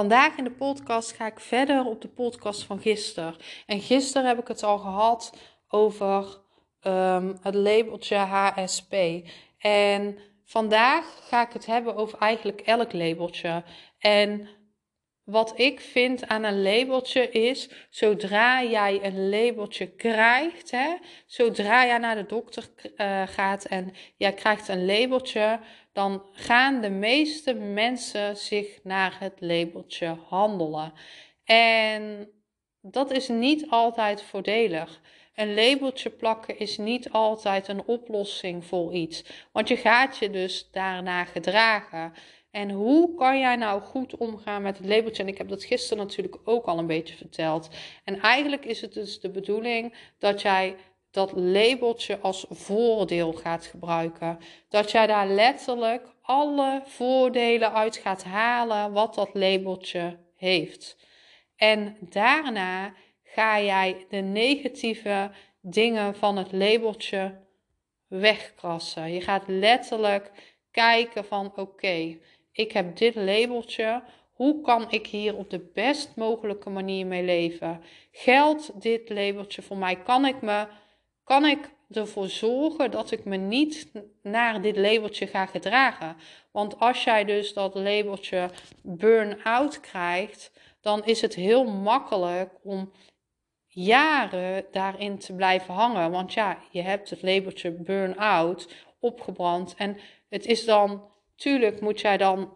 Vandaag in de podcast ga ik verder op de podcast van gisteren. En gisteren heb ik het al gehad over um, het labeltje HSP. En vandaag ga ik het hebben over eigenlijk elk labeltje. En wat ik vind aan een labeltje is, zodra jij een labeltje krijgt, hè, zodra jij naar de dokter uh, gaat en jij krijgt een labeltje, dan gaan de meeste mensen zich naar het labeltje handelen. En dat is niet altijd voordelig. Een labeltje plakken is niet altijd een oplossing voor iets, want je gaat je dus daarna gedragen. En hoe kan jij nou goed omgaan met het labeltje? En ik heb dat gisteren natuurlijk ook al een beetje verteld. En eigenlijk is het dus de bedoeling dat jij dat labeltje als voordeel gaat gebruiken. Dat jij daar letterlijk alle voordelen uit gaat halen wat dat labeltje heeft. En daarna ga jij de negatieve dingen van het labeltje wegkrassen. Je gaat letterlijk kijken van oké, ik heb dit labeltje. Hoe kan ik hier op de best mogelijke manier mee leven? Geldt dit labeltje voor mij? Kan ik, me, kan ik ervoor zorgen dat ik me niet naar dit labeltje ga gedragen? Want als jij dus dat labeltje burn-out krijgt, dan is het heel makkelijk om jaren daarin te blijven hangen. Want ja, je hebt het labeltje burn-out opgebrand en het is dan Tuurlijk moet jij dan,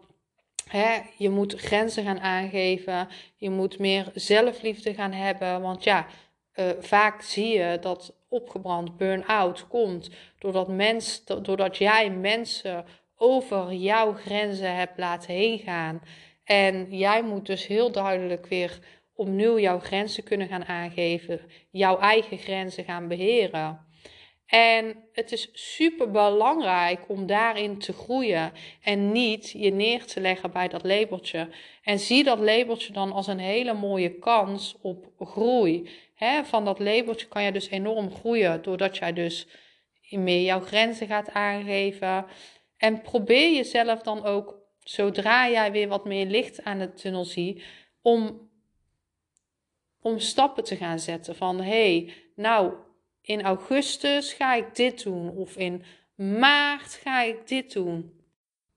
hè, je moet grenzen gaan aangeven. Je moet meer zelfliefde gaan hebben. Want ja, uh, vaak zie je dat opgebrand burn-out komt doordat, mens, doordat jij mensen over jouw grenzen hebt laten heen gaan. En jij moet dus heel duidelijk weer opnieuw jouw grenzen kunnen gaan aangeven, jouw eigen grenzen gaan beheren. En het is super belangrijk om daarin te groeien en niet je neer te leggen bij dat labeltje. En zie dat labeltje dan als een hele mooie kans op groei. van dat labeltje kan je dus enorm groeien doordat jij dus meer jouw grenzen gaat aangeven. En probeer jezelf dan ook, zodra jij weer wat meer licht aan de tunnel ziet, om, om stappen te gaan zetten. Van hé, hey, nou, in augustus ga ik dit doen of in maart ga ik dit doen.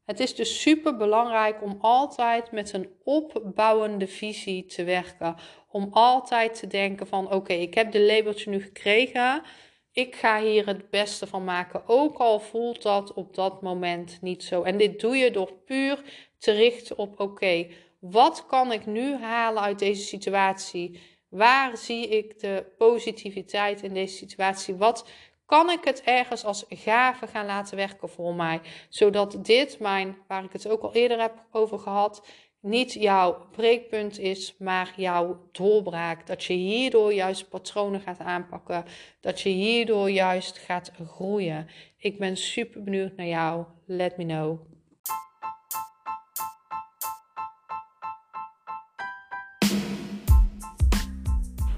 Het is dus super belangrijk om altijd met een opbouwende visie te werken. Om altijd te denken van oké, ik heb de labeltje nu gekregen. Ik ga hier het beste van maken. Ook al voelt dat op dat moment niet zo. En dit doe je door puur te richten op oké, wat kan ik nu halen uit deze situatie? Waar zie ik de positiviteit in deze situatie? Wat kan ik het ergens als gave gaan laten werken voor mij? Zodat dit, mijn, waar ik het ook al eerder heb over gehad, niet jouw breekpunt is, maar jouw doorbraak. Dat je hierdoor juist patronen gaat aanpakken. Dat je hierdoor juist gaat groeien. Ik ben super benieuwd naar jou. Let me know.